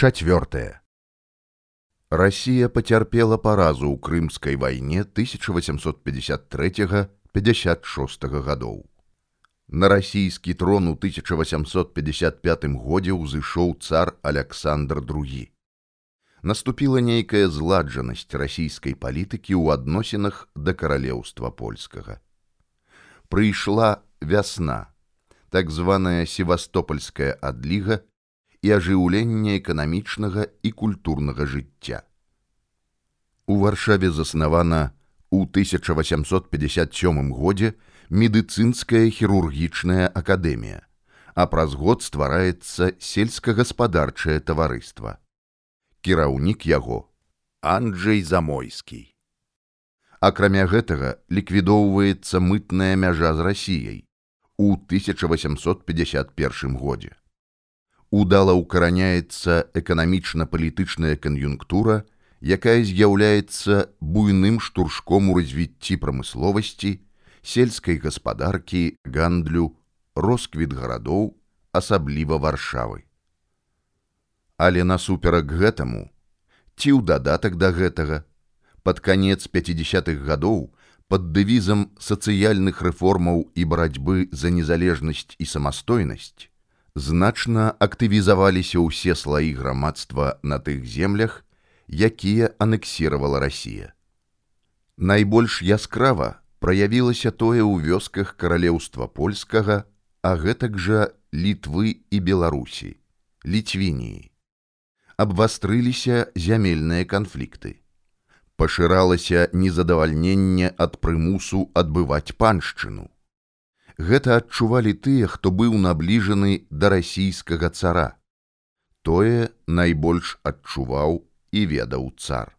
Чацвёртае. Расія пацярпела паразу ў крымскай вайне 1853-56 гадоў. На расійскі трон у 1855 годзе ўзышоў цар Александр II. Наступіла нейкая зладжанасць расійскай палітыкі ў адносінах да каралеўства польскага. Прыйшла вясна, так званая севастопольская адліга і ажыўлення эканамічнага і культурнага жыцця. У варшаве заснавана ў 1857 годзе медыцынская хірургічная акадэмія, а праз год ствараецца сельскагаспадарчае таварыства. Кіраўнік яго Анджей Замойскі. Акрамя гэтага ліквідоўваецца мытная мяжа з рассіяй у 1851 годзе удала укараняецца эканамічна-палітычная кан'юнктура, якая з'яўляецца буйным штуршком у развіцці прамысловасці, сельскай гаспадаркі, гандлю, росквіт гарадоў, асабліва варшавы. Але насуперак гэтаму, ці ў дадатак да гэтага, пад канец 50-х гадоў пад дэвізам сацыяльных рэформаў і барацьбы за незалежнасць і самастойнасць значна актывізаваліся ўсе слаі грамадства на тых землях, якія анексіравала Расія. Найбольш яскрава праявілася тое ў вёсках каралеўства польскага, а гэтак жа літвы і беларусі, ліцвініі. Абвастрыліся зямельныя канфлікты. Пашыралася незадавальненне ад прымусу адбываць паншчыну гэта адчувалі тыя, хто быў набліжаны да расійскага цара. Тое найбольш адчуваў і ведаў цар.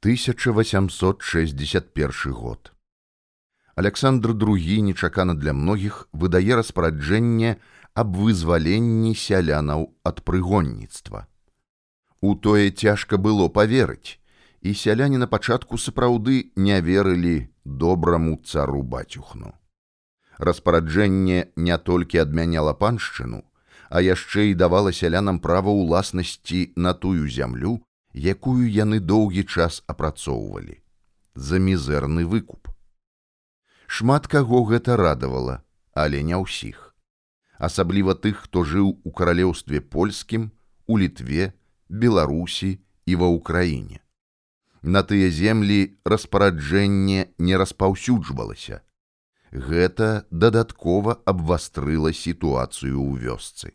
1861 год. Александр II нечакана для многіх выдае распараджэнне аб вызваленні сялянаў ад прыгонніцтва. У тое цяжка было паверыць, і сяляне на пачатку сапраўды не верылі добраму цару бацюхну. Распараджэнне не толькі адмяняла паншчыну, а яшчэ і давала сялянам права ўласнасці на тую зямлю, якую яны доўгі час апрацоўвалі за мізэрны выкуп. Шмат каго гэта радавала, але не ўсіх. Асабліва тых, хто жыў у каралеўстве польскім, у літве, беларусі і ва ўкраіне на тыя землі распараджэнне не распаўсюджвалася. Гэта дадаткова абвастрыла сітуацыю ў вёсцы.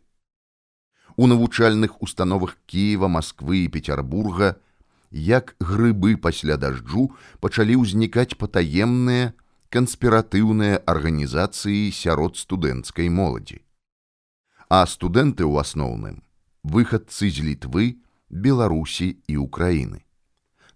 У навучальных установах Киева, Масквы і Петербурга, як грыбы пасля дажджу пачалі ўзнікаць патаемныя канспіратыўныя арганізацыі сярод студэнцкай моладзі. А студэнты ў асноўным выхадцы з літвы, Беларусі і Украіны.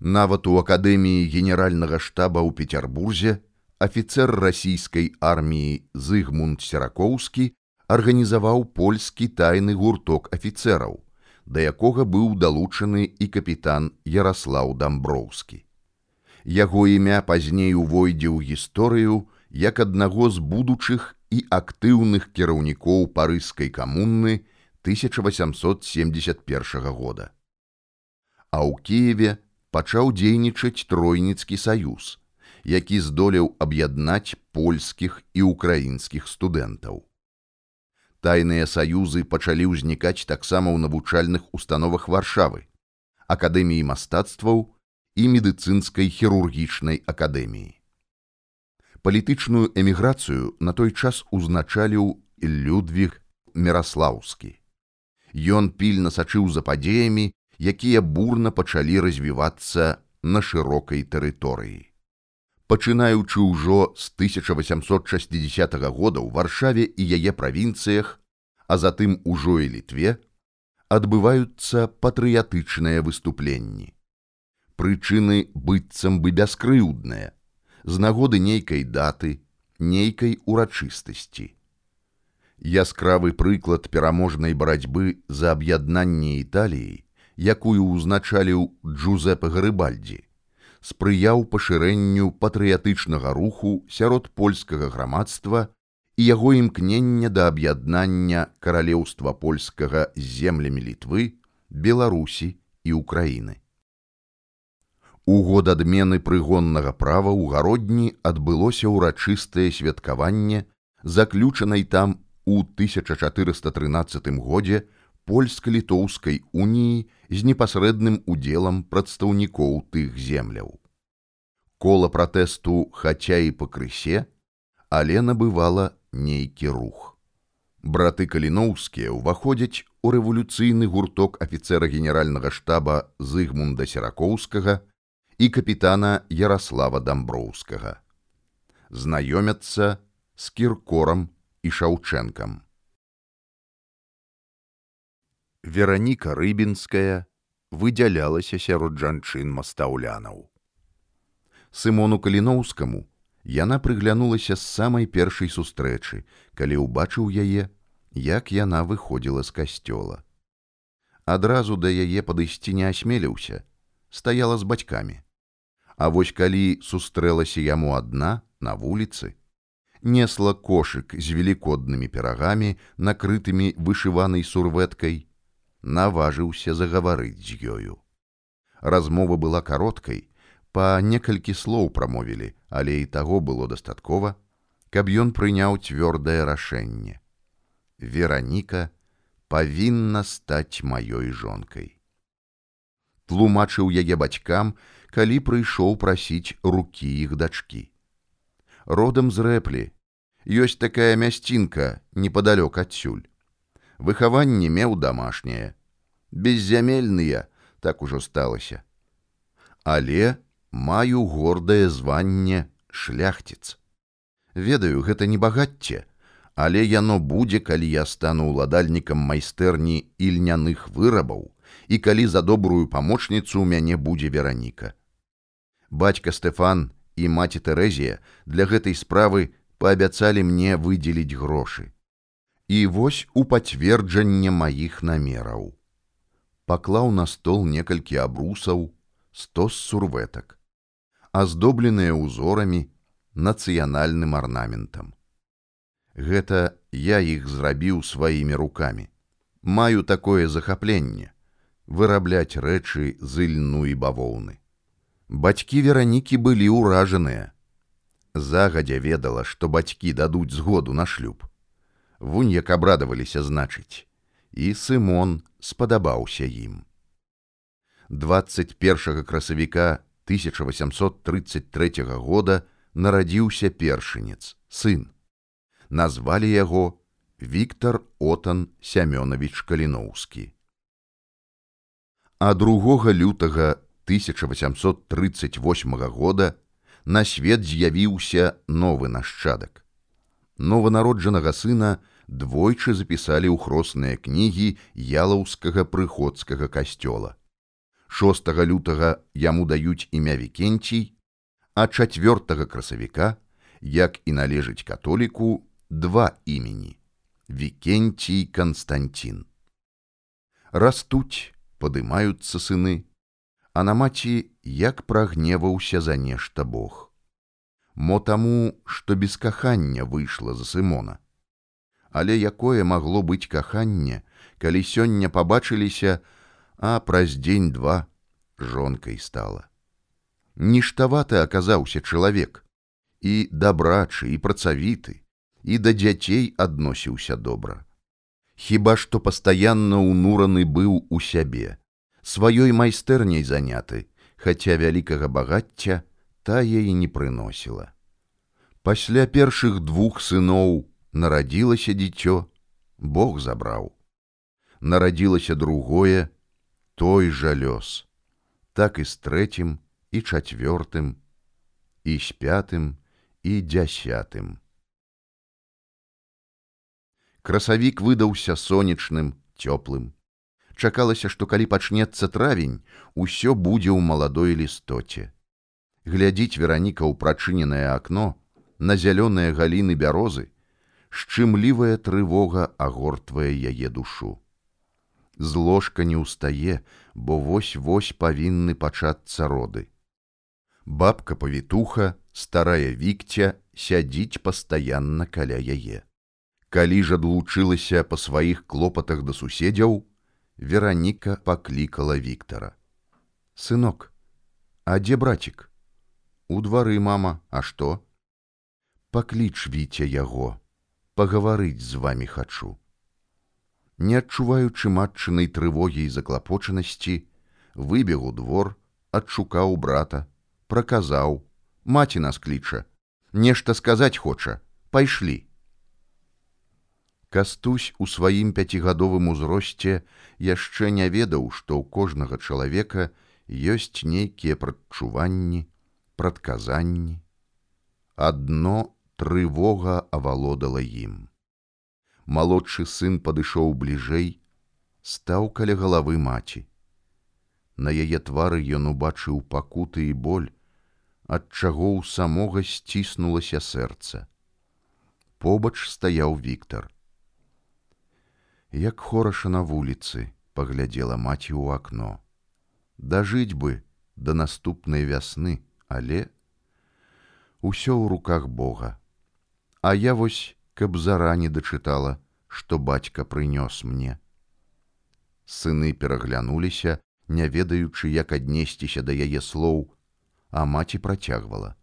Нават у акадэміі генеральнага штаба ў Петербурзе афіцэр расійскай арміі Зыгмунд Серакоўскі арганізаваў польскі тайны гурток афіцэраў, да якога быў далучаны і капітан Ярослаў Дамброўскі. Яго імя пазней увойдзе ў гісторыю як аднаго з будучых і актыўных кіраўнікоў парыскай камунны 1871 года. А ў Киеве пачаў дзейнічаць тройніцкі саюз, які здолеў аб'яднаць польскіх і украінскіх студэнтаў. Тайныя саюзы пачалі ўзнікаць таксама ў навучальных установах варшавы, акадэміі мастацтваў і медыцынскай хірургічнай акадэміі. Палітычную эміграцыю на той час узначаліў Людвіг Мераслаўскі. Ён пільна сачыў за падзеямі якія бурна пачалі развівацца на шырокай тэрыторыі. Пачынаючы ўжо з 1860 года ў варшаве і яе правінцыях, а затым ужо і літве, адбываюцца патрыятычныя выступленні. Прычыны быццам бы бяскрыўдныя, з нагоды нейкай даты, нейкай урачыстасці. Яскравы прыклад пераможнай барацьбы за аб'яднанне італіі якую ўзначаліў Джузепа Гарыбальдзі, спрыяў пашырэнню патрыятычнага руху сярод польскага грамадства і яго імкнення да аб'яднання каралеўства польскага з землямі літвы, Беларусі і Украіны. У год адмены прыгоннага права ў гародні адбылося ўрачыстае святкаванне, заключанай там у 1413 годзе польска-літоўскай уніі з непасрэдным удзелам прадстаўнікоў тых земляў. Кола пратэсту хаця і пакрысе, але набывала нейкі рух. Браты каліноўскія ўваходзяць у рэвалюцыйны гурток афіцэра генеральнага штаба зыгмунда серакоўскага і капітана Ярослава дамброўскага. Знаёмяцца з кіркорам і шаўчэнкам. Вераніка рыбінская выдзялялася сярод жанчын мастаўлянаў. Сымону каліноўскаму яна прыглянулася з самай першай сустрэчы, калі ўбачыў яе, як яна выходзіла з касцёла. Адразу да яе падысці не асмеліўся, стаяла з бацькамі. А вось калі сустрэлася яму адна на вуліцы, несла кошык з велікоднымі перагамі, накрытымі вышыванай сурвэткай, наважыўся загаварыць з ёю. Размова была кароткай, па некалькі слоў прамовілі, але і таго было дастаткова, каб ён прыняў цвёрдае рашэнне. Вераніка павінна стаць маёй жонкай. Тлумачыў яе бацькам, калі прыйшоў прасіць рукі іх дачкі. Родам з рэплі ёсць такая мясцінка непадалёк адсюль. Выхаванне меў дамашняе, беззямельныя так ужо сталася. Але маю гордае званне шляхціц. Ведаю, гэта не багацце, але яно будзе, калі я стану ўладальнікам майстэрні ільняных вырабаў і калі за добрую памочніцу ў мяне будзе вераніка. Бацька Стэфан і маці Тэрэзія для гэтай справы паабяцалі мне выдзеліць грошы. І вось у пацверджанне маіх намераў. Паклаў на стол некалькі абрусаў, сто сурветак аздобленыя ўзорамі нацыянальным арнаментам. Гэта я іх зрабіў сваімі рукамі. Маю такое захапленне вырабляць рэчы з ільну і бавоўны. Бацькі веранікі былі ўражаныя. Загадзя ведала, што бацькі дадуць згоду на шлюб. Вунь як абрадаваліся значыць, і Сымон спадабаўся ім. 21 красавіка 1833 года нарадзіўся першынец сын назвалі яго Віктор Отан Сямёнавіч Каліноўскі. А другога лютага 1838 года на свет з'явіўся новы нашчадак. Нованароджанага сына двойчы запісалі ў хросныя кнігі ялаўскага прыходскага касцёла. 6 лютага яму даюць імя вікенцій, а чацвёртага красавіка, як і належыць католіку, два імені Вікенцій Канстантин. Растуць, падымаюцца сыны, а на маці як прагневаўся за нешта Бог. Мо таму, што без кахання выйшла за Сымона. Але якое магло быць каханне, калі сёння пабачыліся, а праз дзень-два жонкай стала. Ніштаваты аказаўся чалавек, і дабрачы і працавіты, і да дзяцей адносіўся добра. Хіба што пастаянна ўнураны быў у сябе, сваёй майстэрняй заняты, хаця вялікага багацця тая і не прыносіла. Пасля першых двух сыноў нарадзілася дзіцё, Бог забраў. Нарадзілася другое, той жа лёс, так і з трэцім і чацвёртым, і з пятым і дзясятым. Красавік выдаўся сонечным, цёплым. Чакалася, што калі пачнецца травень, усё будзе ў маладой лістоце. Глядзіць вераніка ў прачыненае акно, на зялёныя галіны бярозы, шчымлівая трывога агортвае яе душу з ложка не ўстае, бо вось-вось павінны пачацца роды. Бабка павітуха, старая вікця сядзіць пастаянна каля яе. Калі ж адлучылася па сваіх клопатах да суседзяў, Вераніка паклікала Віктара. Сынок, а дзе брацік? У двары мама, а што? Пакліч віце яго, пагаварыць з вами хачу. Не адчуваючы матчынай трывогі і заклапочанасці, выбег у двор, адшукаў брата, праказаў: маці нас кліча, нешта сказаць хоча, пайшлі. Кастусь у сваім пяцігадовым узросце яшчэ не ведаў, што ў кожнага чалавека ёсць нейкія прадчуванні, прадказанні. Адно трывога авалодала ім. Малодшы сын падышоў бліжэй, стаў каля галавы маці. На яе твары ён убачыў пакуты і боль, ад чаго ў самога сціснулася сэрца. Побач стаяў Віктор як хораша на вуліцы паглядзела маці ў акно дажыць бы да наступнай вясны але усё ў руках бога. А я вось каб зарані дачытала што бацька прынёс мне. Сыны пераглянуліся не ведаючы як аднесціся да яе слоў а маці працягвала.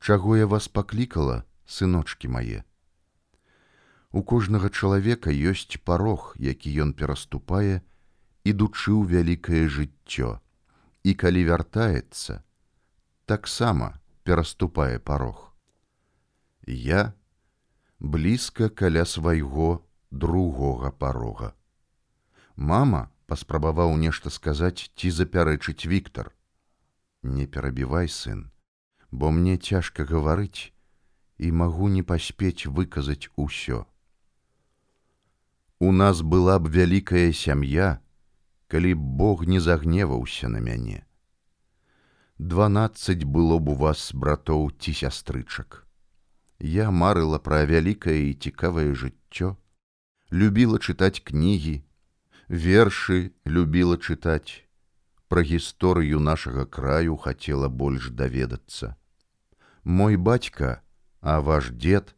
Чаго я вас паклікала сыночки мае? У кожнага чалавека ёсць парог, які ён пераступае, ідучы ў вялікае жыццё. І калі вяртаецца, таксама пераступае парог. Я блізка каля свайго другога парога. Мама паспрабаваў нешта сказаць ці запярэчыць Віктор. Не перабівай сын, бо мне цяжка гаварыць і магу не паспець выказаць усё. У нас была б вялікая сям'я, калі б Бог не загневаўся на мяне. Дванаццаць было б у вас братоў ці сястрычак. Я марыла пра вялікае і цікавае жыццё, любіла чытаць кнігі, вершы любіла чытаць, пра гісторыю нашага краю хацела больш даведацца. Мой бацька, а ваш дзед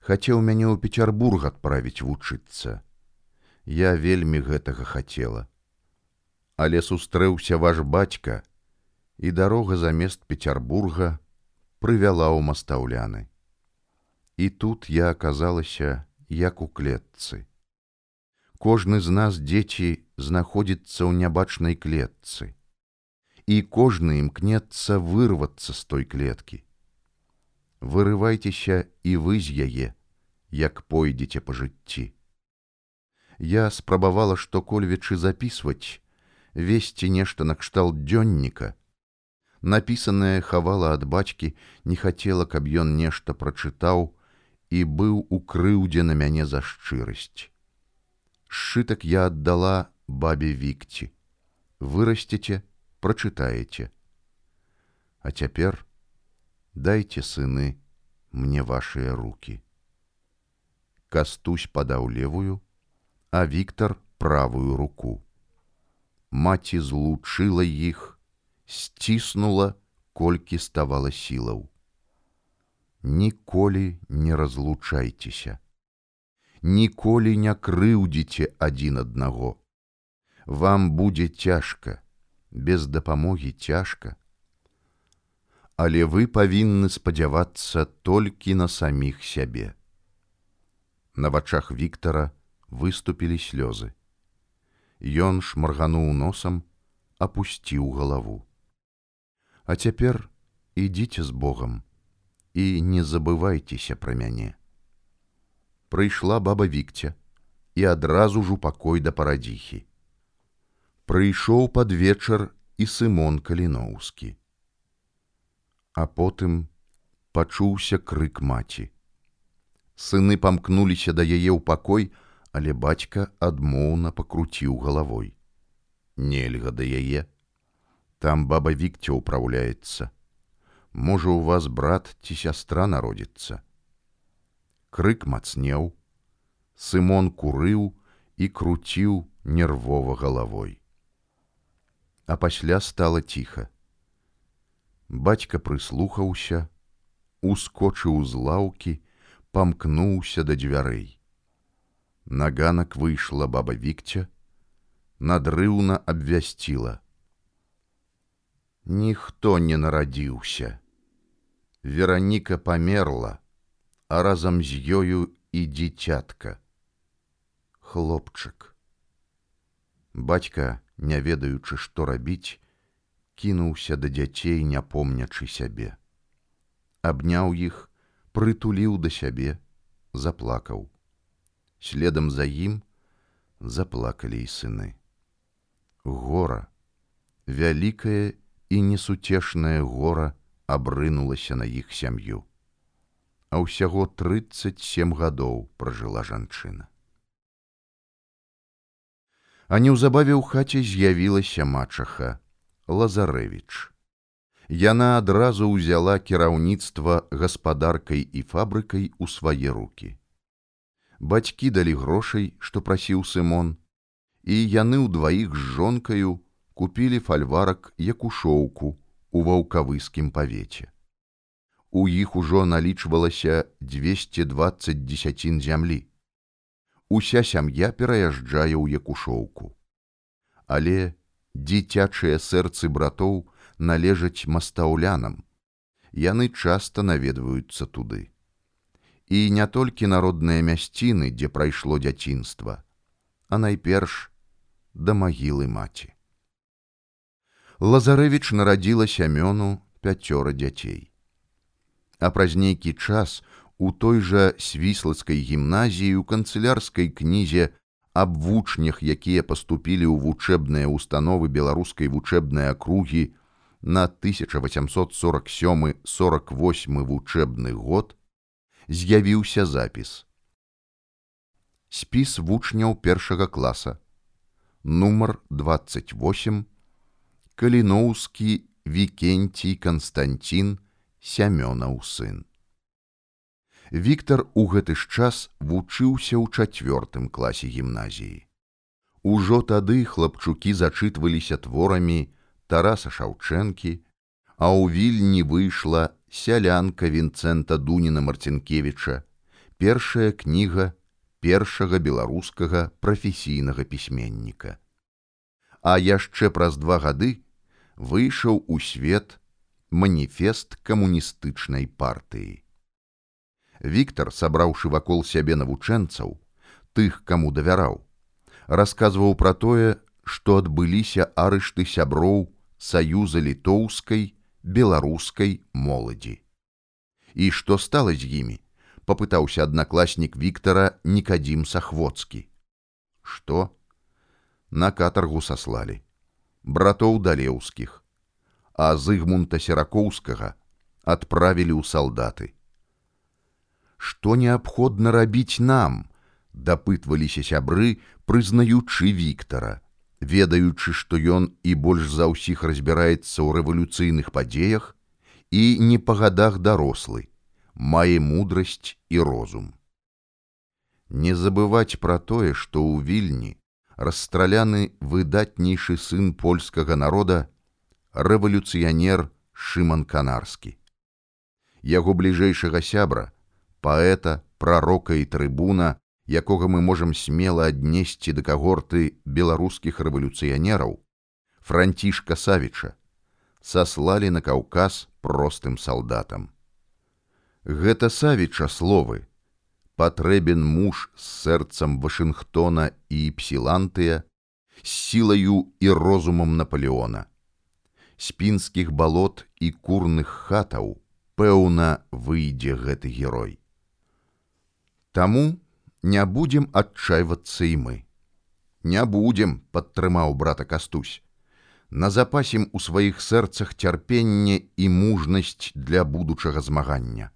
хацеў мяне ў Петербург адправіць вучыцца я вельмі гэтага хацела. Але сустрэўся ваш бацька, і дарога замест Петербурга прывяла ў мастаўляны. І тут я аказалася як у клетцы. Кожны з нас дзеці знаходзіцца ў нябачнай клетцы. І кожны імкнецца вырвацца з той клеткі. Вырывайцеся і вы з яе, як пойдзеце па жыцці я спрабавала што-кольвечы запісваць, весці нешта накшталт дзённіка. Напісанае хавала ад бацькі, не хацела, каб ён нешта прачытаў і быў у крыўдзе на мяне за шчырасць. Сшытак я аддала бабе вікці. Вырасцеце, прачытаеце. А цяпер дайце сыны мне вашыя руки. Кастусь падаў левую, а Віктор правую руку. Маці злучыла іх, сціснула, колькі ставала сілаў. Ніколі не разлучайцеся. Ніколі не крыўдзіце адзін аднаго. Вам будзе цяжка, без дапамогі цяжка. Але вы павінны спадзявацца толькі на саміх сябе. На вачах Віктора, выступілі слёзы. Ён шмаргануў носам, апусціў галаву. А цяпер ідзіце з Богом і не забывайцеся пра мяне. Прыйшла баба вікця і адразу ж у пакой да парадзіхі. Прыйшоў пад вечар і сымон каліноўскі. А потым пачуўся крык маці. Сыны памкнуліся да яе ў пакой, але бацька адмоўна пакруціў галавой. Нельга да яе. Там баба вікця ўпраўляецца. Можа, у вас брат ці сястра народзіцца. Крык мацнеў, Сымон курыў і круціў нервова галавой. А пасля стала ціха. Бацька прыслухаўся, ускочыў з лаўкі, памкнуўся да дзвярэй. На ганак выйшла баба вікця, надрыўна абвясціла. Ніхто не нарадзіўся. Вераніка памерла, а разам з ёю і дзіцятка. Хлопчык. Бацька, не ведаючы, што рабіць, кінуўся да дзяцей, не помнячы сябе. Абняў іх, прытуліў да сябе, заплакаў следам за ім заплакалі і сыны. Гора, вялікае і несуцешнае гора абрынулася на іх сям'ю. А ўсяго 37 гадоў пражыла жанчына. А неўзабаве ў хаце з'явілася мачаха Лазарэвіч. Яна адразу ўзяла кіраўніцтва гаспадаркай і фабрыкай у свае руки бацькі далі грошай, што прасіў сымон, і яны ўдваіх з жонкаю купілі фальварак як у шоўку у ваўкавыскім павеце. У іх ужо налічвалася 220 дзесяцін зямлі. Уся сям'я пераязджае ў якушоўку. Але дзіцячыя сэрцы братоў належаць мастаўлянам. Яны часта наведваюцца туды і не толькі народныя мясціны, дзе прайшло дзяцінства, а найперш да магілы маці. Лазарэвіч нарадзіла сямёну пяцёра дзяцей. А праз нейкі час у той жа свіслацкай гімназіі у канцылярскай кнізе аб вучнях, якія паступілі ў вучэбныя установы беларускай вучэбнай акругі на 1847-48 вучэбны год з'явіўся запіс. Спіс вучняў першага класа. Нумар 28 Каліноўскі Вікенцій Канстантин Сямёнаў сын. Віктор у гэты ж час вучыўся ў чацвёртым класе гімназіі. Ужо тады хлапчукі зачытваліся творамі Тараса Шаўчэнкі, а ў вільні выйшла сялянка Вінцэнта Дуніна Марцінкевіча, першая кніга першага беларускага прафесійнага пісьменніка. А яшчэ праз два гады выйшаў у свет маніфест камуністычнай партыі. Віктор, сабраўшы вакол сябе навучэнцаў, тых, каму давяраў, расказваў пра тое, што адбыліся арышты сяброў саюза літоўскай беларускай моладзі. І што стала з імі? папытаўся аднакласнік Віктора Нкадзім Сахвоцкі. Што? На катаргу саслалі. Братоў далеўскіх, а зыгмунта серакоўскага адправілі ў салдаты. Што неабходна рабіць нам? дапытваліся сябры, прызнаючы Віктора ведаючы, што ён і больш за ўсіх разбіраецца ў рэвалюцыйных падзеях і не па гадах дарослы, мае мудрасць і розум. Не забываць пра тое, што ў вільні расстраляны выдатнейшы сын польскага народа рэвалюцыянер Шыман канарскі. Яго бліжэйшага сябра, паэта, прарока і трыбуна якога мы можам смела аднесці да кагорты беларускіх рэвалюцыянераў францішка савіча саслалі на каўказ простым салдатам. Гэта савіча словы. Патрэбен муж з сэрцам вашынгтона і псілантыя з сілаю і розумам наполеона. Спінскіх балот і курных хатаў пэўна выйдзе гэты герой. Таму не будем адчайвацца і мы. Не будем, падтрымаў брата кастусь. На запасім у сваіх сэрцах цярпенне і мужнасць для будучага змагання.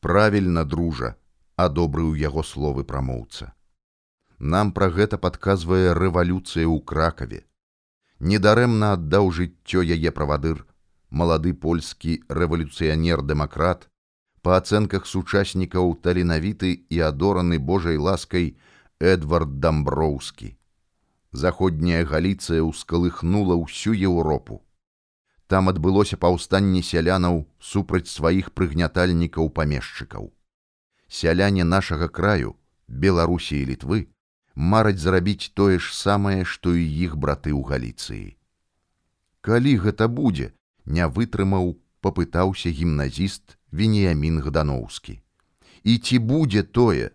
Правільна, дружа, адобрыў яго словы прамоўца. Нам пра гэта падказвае рэвалюцыя ў кракаве. Недарэмна аддаў жыццё яе правадыр, малады польскі рэвалюцыянер-дэмакрат, па ацэнках сучаснікаў таленавіты і адораны Божай ласкай Эдвард Дамброўскі. Заходняя галіцыя ўскалыхнула ўсю Еўропу. Там адбылося паўстанне сялянаў супраць сваіх прыгнятальнікаў памешчыкаў. сяляне нашага краю, Беларусі і літвы мараць зарабіць тое ж самае, што і іх браты ў галіцыі. Калі гэта будзе, не вытрымаў, папытаўся гімназіст Веніямін Гданоўскі. І ці будзе тое?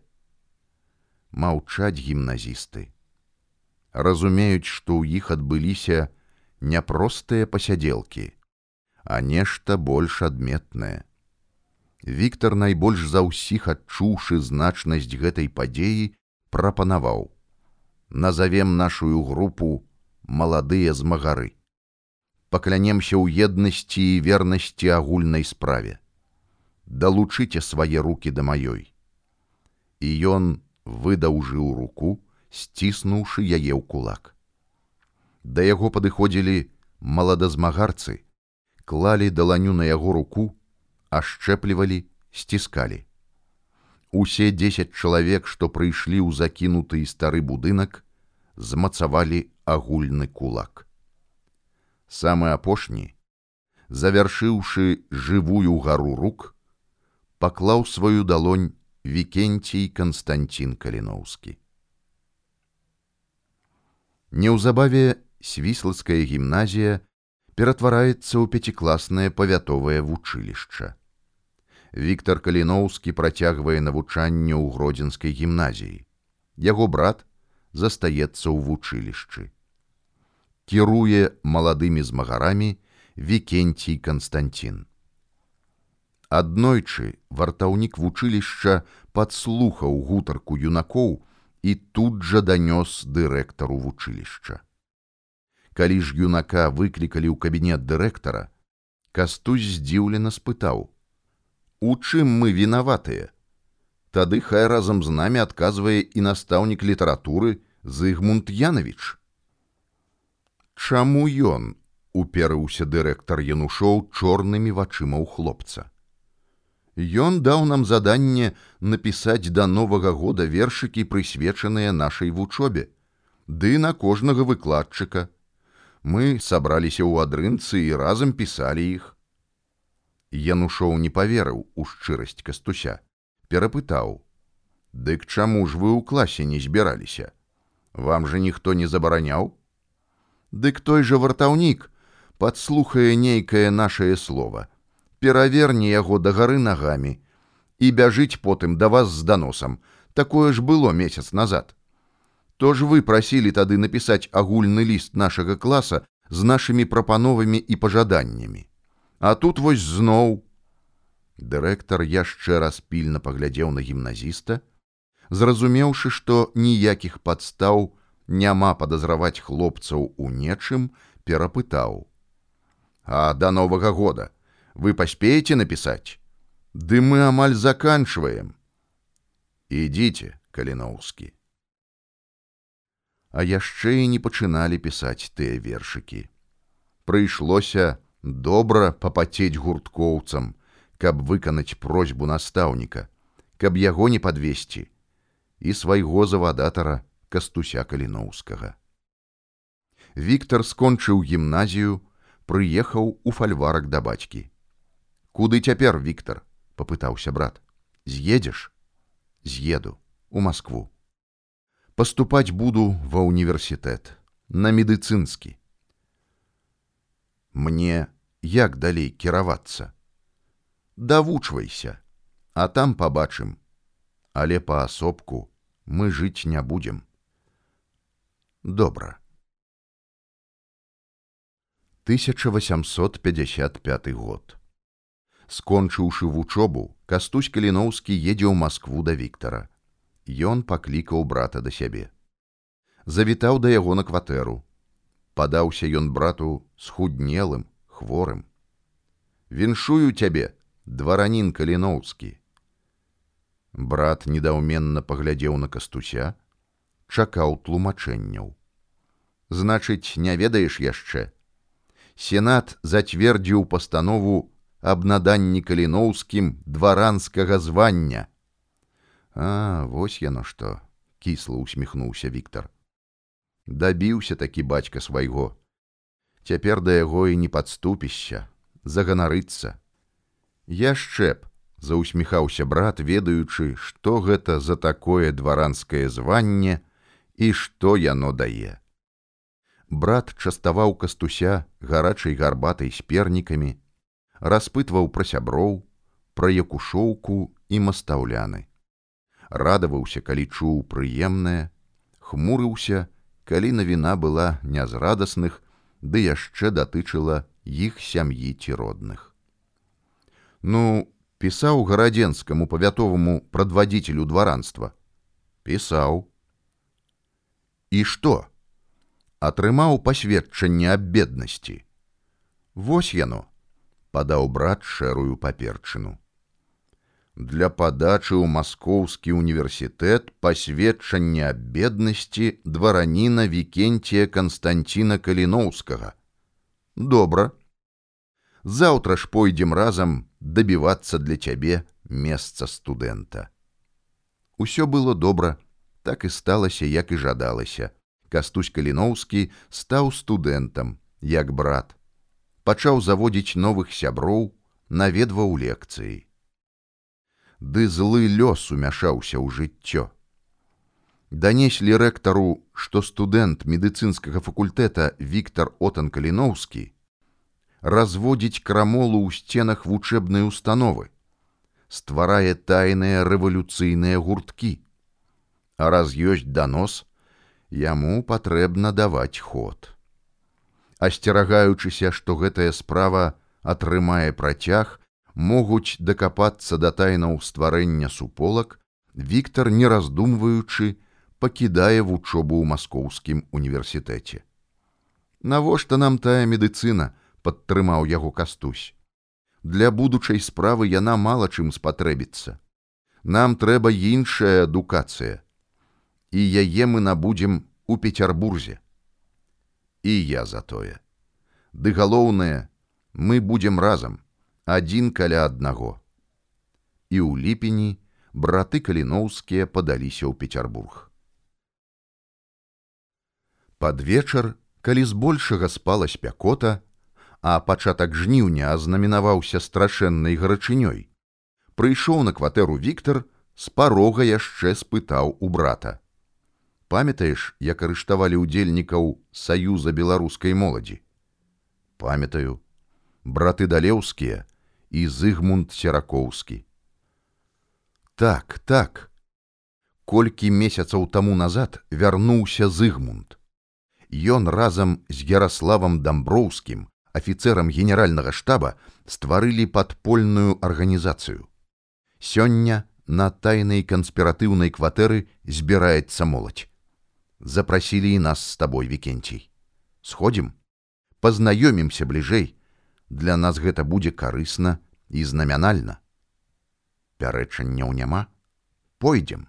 Маўчаць гімназісты. Разумеюць, што ў іх адбыліся няпростыя пасядзелкі, а нешта больш адметнае. Віктор найбольш за ўсіх адчуўшы значнасць гэтай падзеі, прапанаваў: Назавем нашу групу маладыя змагары. Паклянемся ў еднасці і вернасці агульнай справе. Далучыце свае руки да маёй. І ён выдаўжыў руку, сціснуўшы яе ў кулак. Да яго падыходзілі маладазмагарцы, клалі даланю на яго руку, ашчэплівалі, сціскалі. Усе дзесяць чалавек, што прыйшлі ў закінуты стары будынак, змацавалі агульны кулак. Самы апошні, завяршыўшы жывую гару рук, паклаў сваю далонь вікенцій Канстанцін Каліноўскі. Неўзабаве свіслацкая гімназія ператвараецца ў пяцікласнае павятовае вучылішча. Віктор Каліноўскі працягвае навучанне ў гродзенскай гімназіі. Яго брат застаецца ў вучылішчы. Кіруе маладымі змагарамі Вікенцій Канстанцін. Аднойчы вартаўнік вучылішча падслухаў гутарку юнакоў і тут жа данёс дырэктару вучылішча. Калі ж юнака выклікалі ў кабінет дырэктара, Кастусь здзіўлена спытаў: у чым мы вінаватыя? Тады хай разам з намі адказвае і настаўнік літаратуры зыгмунд янович чаму ён уперыўся дырэктар янушоў чорнымі вачыма ў хлопца Ён даў нам заданне напісаць да новага года вершыкі прысвечаныя нашай вучобе. Ды на кожнага выкладчыка. Мы сабраліся ў адрынцы і разам пісалі іх. Янушоў не паверыў у шчырасць кастуся, перапытаў: « Дык чаму ж вы ў класе не збіраліся? Вам жа ніхто не забараняў? Дык той жа вартаўнік падслухае нейкае нашае слово, пераверне яго да гары нагамі і бяжыць потым да вас з даносам, такое ж было месяц назад. То ж вы прасілі тады напісаць агульны ліст нашага класа з нашымі прапановамі і пажаданнямі. А тут вось зноў. Дырэктар яшчэ раз пільна паглядзеў на гімназіста, зразумеўшы, што ніякіх падстаў няма падазраваць хлопцаў у нечым, перапытаў: « А да новага года вы паспееце напісаць? Ды мы амаль заканчваем. Ідзіце, каліноўскі. А яшчэ і не пачыналі пісаць тыя вершыкі. Прыйшлося добра папацець гурткоўцам, каб выканаць просьбу настаўніка, каб яго не падвесці і свайго завадатара кастуся каліноўскага. Віктор скончыў гімназію, прыехаў у фальварак да бацькі. Куды цяпер Віктор попытаўся брат. З'едзеш з'еду у Москву. Поступаць буду ва універсітэт на медыцынскі мне як далей кіравацца давучвайся а там побачым але паасобку мы жыць не будзем добра 1855 год скончыўшы вучобу кастусь каліноўскі едзе ў москву да Віктора ён паклікаў брата да сябе. Завітаў да яго на кватэру. Падаўся ён брату схуднелым хворым. Віншую цябе дваранін каліноўскі! Брат недаўменна паглядзеў на кастуся чакаў тлумачэнняў. Значыць не ведаеш яшчэ? Сенат зацвердзіў пастанову аб наданні каліноўскім дваранскага звання. А вось яно што кісла усміхнуўся Віктор дабіўся такі бацька свайго. Цяпер да яго і не падступішся заганарыцца. Яшчэ б заўсміхаўся брат, ведаючы, што гэта за такое дваранскае званне і што яно дае. Брат частаваў кастуся гарачай гарбатай з пернікамі, распытваў пра сяброў, пра якушоўку і мастаўляны. Радаваўся, калі чуў прыемнае, хмурыўся, калі навіна была не з радасных, ды яшчэ датычыла іх сям'і ці родных. Ну, пісаў гарадзенскаму павятоваму прадвадзіцелю дваранства? Пісаў. І што? Атрымаў пасведчанне аб беднасці. Вось яно падаў брат шэрую паперчыну для падачы ў маскоўскі універсітэт пасведчанне аб беднасці двараніна вікенція канстанціна каліноўскага добра заўтра ж пойдзем разам дабівацца для цябе месца студэнта. Усё было добра, так і сталася, як і жадалася. Кастусь Каліноўскі стаў студэнтам, як брат. Пачаў заводзіць новых сяброў, наведваў лекцыі. Ды злы лёс умяшаўся ў жыццё. Данеслі рэктару, што студэнт медыцынскага факультэта Віктор Отан Каліноўскі разводзіць крамолу ў сценах вучэбнай установы, стварае тайныя рэвалюцыйныя гурткі. А раз ёсць данос, яму патрэбна даваць ход. Асцерагаючыся, што гэтая справа атрымае працяг, могуць дакапацца да тайнаў стварэння суполак, Віктор, не раздумваючы, пакідае вучобу ў маскоўскім універсітэце. Навошта нам тая медыцына, падтрымаў яго кастусь. Для будучай справы яна мала чым спатрэбіцца. Нам трэба іншая адукацыя. І яе мы набудзем у Петербурзе. І я за тое. Ды галоўнае, мы будзем разам, адзін каля аднаго. І ў ліпені браты каліноўскія падаліся ў Петербург. Пад вечар, калі збольшага спала спякота, а пачатак жніўня азнаменаваўся страшэннай гарачынёй. Прыйшоў на кватэру Віктор з парога яшчэ спытаў у брата. Памятаеш, як арыштавалі ўдзельнікаў саюза беларускай моладзі. Памятаю, браты далеўскія і зыгмунд серакоўскі. Так, так. Колькі месяцаў таму назад вярнуўся зыгмунд. Ён разам з Ярославам дамброўскім офіцерам генеральнага штаба стварылі падпольную арганізацыю. Сёння на тайнай канспіратыўнай кватэры збіраецца моладзь. Запрасілі і нас з табой вікенцій. Сходзім, пазнаёмімся бліжэй, Для нас гэта будзе карысна і знамянальна. Пярэчанняў няма, пойдзем.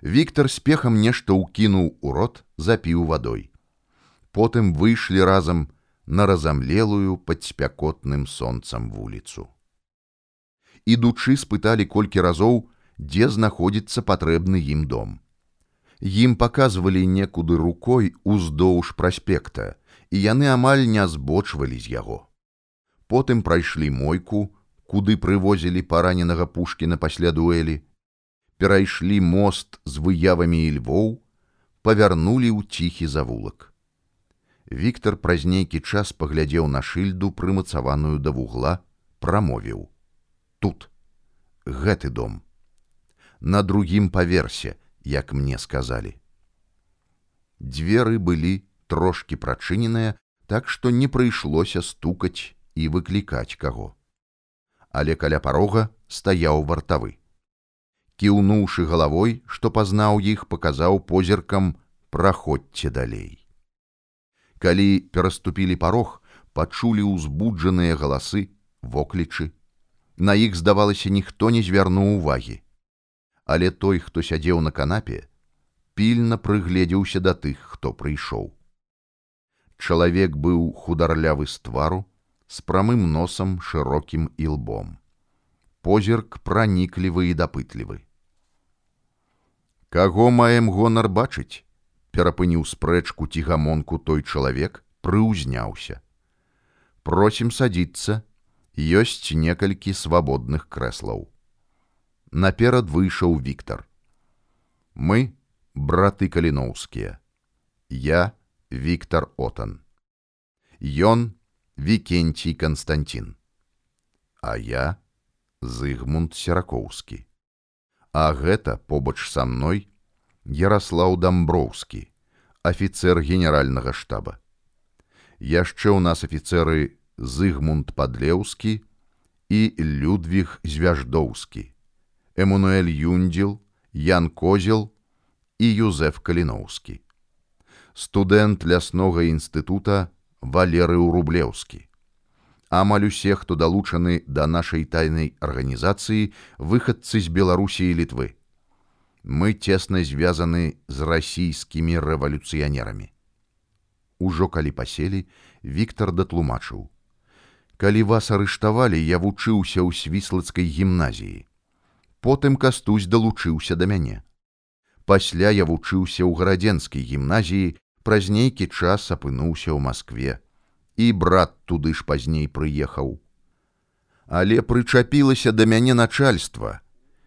Віктор спехам нешта ўкінуў у рот, запіў вадой. Потым выйшлі разам, на разамлелую под спякотным сонцам вуліцу. Ідучы спыталі колькі разоў, дзе знаходзіцца патрэбны ім дом. Ім паказвалі некуды рукой уздоўж праспекта, і яны амаль не збочвалі з яго. Потым прайшлі мойку, куды прывозілі параненага пушкіна пасля дуэлі, перайшлі мост з выявамі і львоў, павярнулі ў ціхі завулак. Віктор праз нейкі час паглядзеў на шыльду прымацаваную да вугла, прамовіў: тут гэты дом на другім паверсе, як мне сказалі. Дзверы былі трошки прачыненыя, так што не прыйшлося стукаць і выклікаць каго. Але каля парога стаяў вартавы. Кіўнуўшы галавой, што пазнаў іх, паказаў позіркам праходзьце далей калі пераступілі парог пачулі ўзбуджаныя галасы воклічы на іх здавалася ніхто не звярнуў увагі але той хто сядзеў на канапе пільна прыгледзеўся да тых хто прыйшоў. Чалавек быў хударлявы з твару з прамым носам шырокім і лбом. Позірк праніклівы і дапытлівы. Каго маем гонар бачыць перапыніў спрэчку цігамонку той чалавек прыўзняўся. Просім садіцца ёсць некалькі свабодных крэслаў наперад выйшаў Віктор. Мы браты каліноўскія. Я Віктор Отан. Ён Вікенцій Канстантин. А я Зыгмунд Серакоўскі. А гэта побач са мной Ярослаў Дамброўскі, афіцэр генеральнага штаба. Яшчэ ў нас афіцэры Зыгмунд Падлеўскі і Людвіг Звяждоўскі, Эмануэль Юндзіл, Ян Козел і Юзеф Каліноўскі. Студэнт ляснога інстытута Валерыў Рублеўскі. Амаль усе, хто далучаны да нашай тайнай арганізацыі выхадцы з Беларусі і літвы. Мы цесна звязаны з расійскімі рэвалюцыянерамі. Ужо калі паселі, Віктор датлумачыў: Калі вас арыштавалі, я вучыўся ў свіслацкай гімназіі. Потым кастусь далучыўся да мяне. Пасля я вучыўся ў гарадзенскай гімназіі, праз нейкі час апынуўся ў Маскве і брат туды ж пазней прыехаў. Але прычапілася да мяне начальства,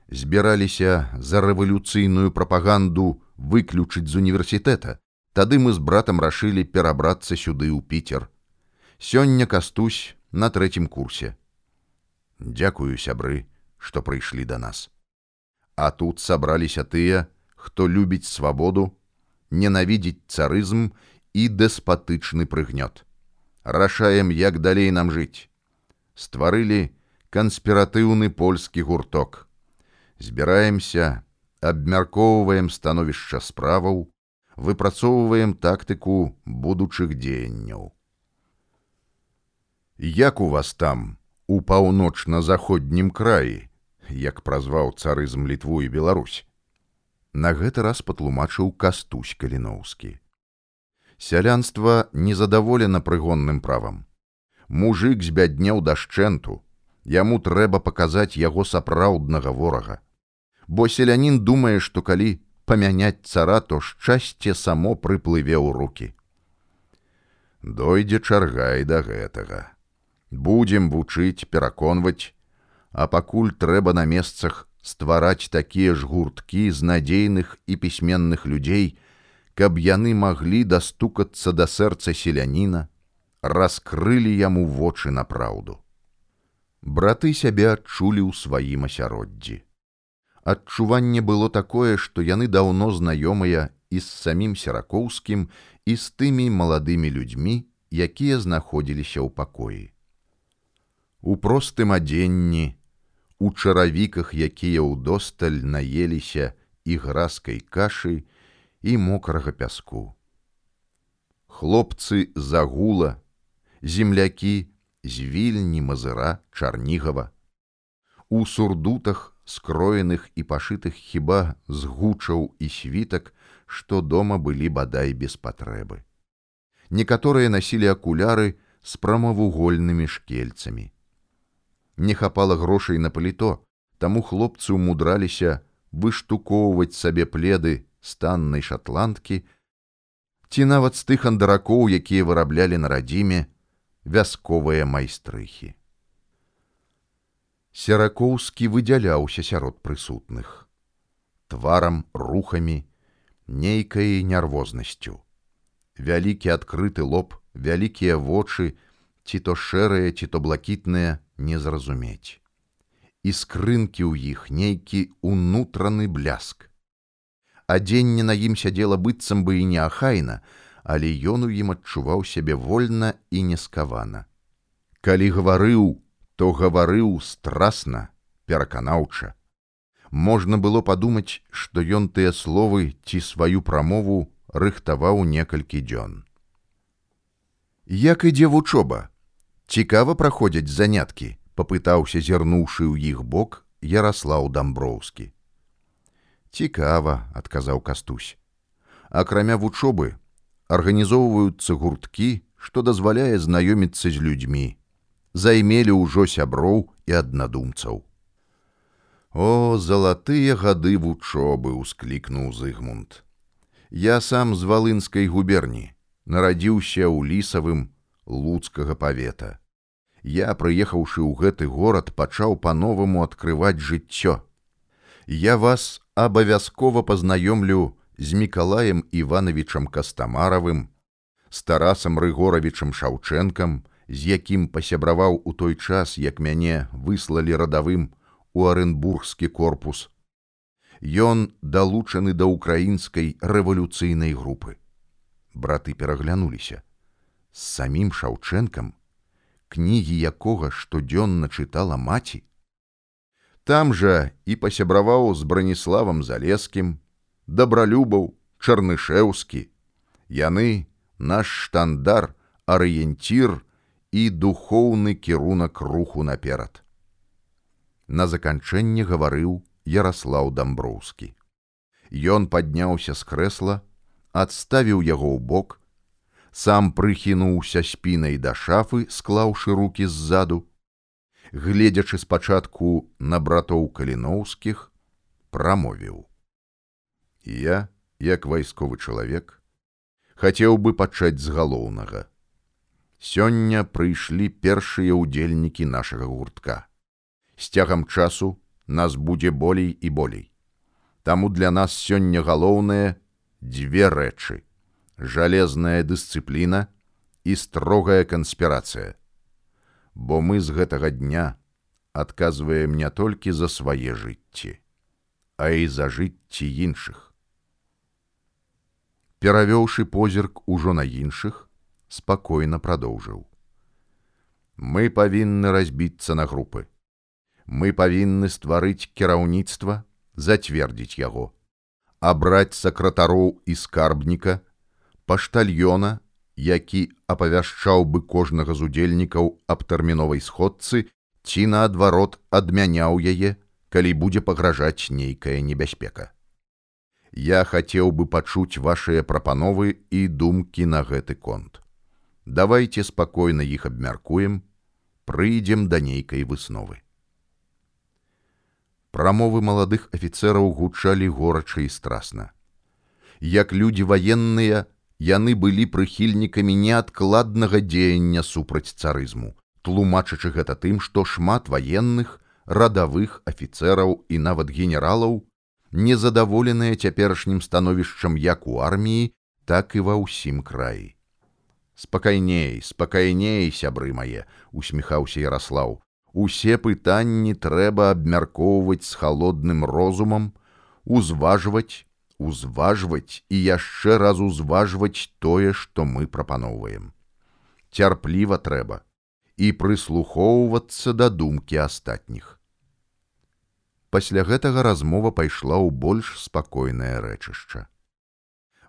збіраліся за рэвалюцыйную прапаганду выключыць з універсітэта. Тады мы з братам рашылі перабрацца сюды ў піцер. Сёння кастусь на трэцім курсе. Дзякую сябры, што прыйшлі да нас. А тут сабраліся тыя, хто любіць свабоду, ненавідзіць царызм і дэспатычны прыгнёт рашаем, як далей нам жыць. Стварылі канспіратыўны польскі гурток. Збіраемся, абмяркоўваем становішча справаў, выпрацоўваем тактыку будучых дзеянняў. Як у вас там у паўночна-заходнім краі, як празваў царызм літву і Беларусь. На гэты раз патлумачыў кастусь каліноўскі сялянства незадаволена прыгонным правам. Мужык збяднеў дашчэнту, яму трэба паказаць яго сапраўднага ворага. Бо селянін думае, што калі памяняць цара, то шчасце само прыплыве ў руки. Дойдзе чарга і да гэтага. Будзем вучыць, пераконваць, а пакуль трэба на месцах ствараць такія ж гурткі з надзейных і пісьменных людзей, каб яны маглі дастукацца да сэрца селяніна, раскрылі яму вочы на праўду. Браты сябе адчулі ў сваім асяроддзі. Адчуванне было такое, што яны даўно знаёмыя і з самім серакоўскім і з тымі маладымі людзьмі, якія знаходзіліся ў пакоі. У простым адзенні, у чаравіках, якія ўдосталь наеліся і граскай кашы, і мокрага пяску. Хлопцы загула, землякі з вільні мазыра чарнігава. У сурдутах, скроеных і пашытых хіба згучаў і світак, што дома былі бадай без патрэбы. Некаторыя насілі акуляры з прамавугольнымі шкельцамі. Не хапала грошай на паліто, таму хлопцы ўмудраліся выштукоўваць сабе пледы станнай шатландкі, ці нават з тых андаракоў, якія выраблялі на радзіме вясковыя майстрыхі. Серакоўскі выдзяляўся сярод прысутных, тварам, рухамі, нейкай нервознасцю. Вялікі адкрыты лоб, вялікія вочы, ці то шэрыя, ці то блакітныя не зразумець. І скрынкі ў іх нейкі унутраны бляск адзенне на ім сядзела быццам бы і неахайна, але ён у ім адчуваў сябе вольна і нескавана. Калі гаварыў, то гаварыў страсна, пераканаўча. Можна было падумаць, што ён тыя словы ці сваю прамову рыхтаваў некалькі дзён. Як ідзе вучоба? Цікава праходзяць заняткі, папытаўся зірнуўшы ў іх бок Ярослаў Дамброўскі. Цікава адказаў кастусь. Акрамя вучобы арганізоўваюцца гурткі што дазваляе знаёміцца з людзьмі. Займелі ўжо сяброў і аднадумцаў. О залатыя гады вучобы ўсклікнуў зыгмунд. Я сам з валынскай губерні нарадзіўся ў лісавым луцкага павета. Я прыехаўшы ў гэты горад пачаў па-новаму адкрываць жыццё. Я вас абавязкова пазнаёмлю з мікалаем ивановичам кастамаравым з тарасам рыгоравічам шаўчэнкам з якім пасябраваў у той час як мяне выслалі радавым у аренбургскі корпус. Ён далучаны да ўкраінскай рэвалюцыйнай групы. Браты пераглянуліся з самім шаўчэнкам кнігі якога штодзённа чытала маці? Там жа і пасябраваў з браніславам залескім дабралюбаў чарнышеўскі яны наш штандар арыенцір і духоўны кірунак руху наперад. На заканчэнне гаварыў ярослаў дамброўскі. Ён падняўся з крэсла адставіў яго ў бок сам прыхінуўся спінай да шафы, склаўшы руки ззаду, гледзячы спачатку на братоў каліноўскіх, прамовіў: Я, як вайсковы чалавек, хацеў бы пачаць з галоўнага. Сёння прыйшлі першыя ўдзельнікі нашага гуртка. З цягам часу нас будзе болей і болей. Таму для нас сёння галоўнае дзве рэчы жалезная дысцыпліна і строгая канспірацыя. Бо мы з гэтага дня адказваем не толькі за свае жыцці, а і за жыцці іншых. Перавёўшы позірк ужо на іншых, спакойна прадоўжыў. Мы павінны разбіцца на групы. Мы павінны стварыць кіраўніцтва, зацвердзіць яго, абраць сакратароў і скарбніка, паштальёна, які апавяшчаў бы кожнага з удзельнікаў аб тэрміновай сходцы ці наадварот адмяняў яе, калі будзе пагражаць нейкая небяспека. Я хацеў бы пачуць вашыя прапановы і думкі на гэты конт. Давайте спакойна іх абмяркуем, прыйдзем да нейкай высновы. Прамовы маладых афіцэраў гучалі горача і страсна. Як людзі ваенныя, яны былі прыхільнікамі неадкладнага дзеяння супраць царызму, тлумачачы гэта тым, што шмат ваенных, радавых афіцэраў і нават генералаў незадаволеныя цяперашнім становішчам як у арміі, так і ва ўсім краі. Спакайней, спакайней, сябры мае, усміхаўся Ярослаў. Усе пытанні трэба абмяркоўваць з халодным розумам, узважваць узважваць і яшчэ раз узважваць тое, што мы прапаноўваем. Цярпліва трэба і прыслухоўвацца да думкі астатніх. Пасля гэтага размова пайшла ў больш спакойнае рэчышча.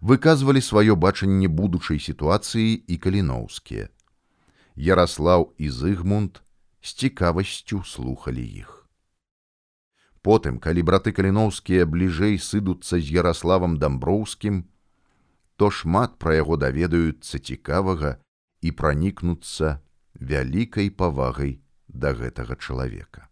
Выказвалі сваё бачанне будучай сітуацыі і каліноўскія. Ярослаў і Зыгмунд з цікавасцю слухалі іх. Потым, калі браты каліноўскія бліжэй сыдуцца з Ярославам дамброўскім, то шмат пра яго даведаюцца цікавага і пранікнуцца вялікай павагай да гэтага чалавека.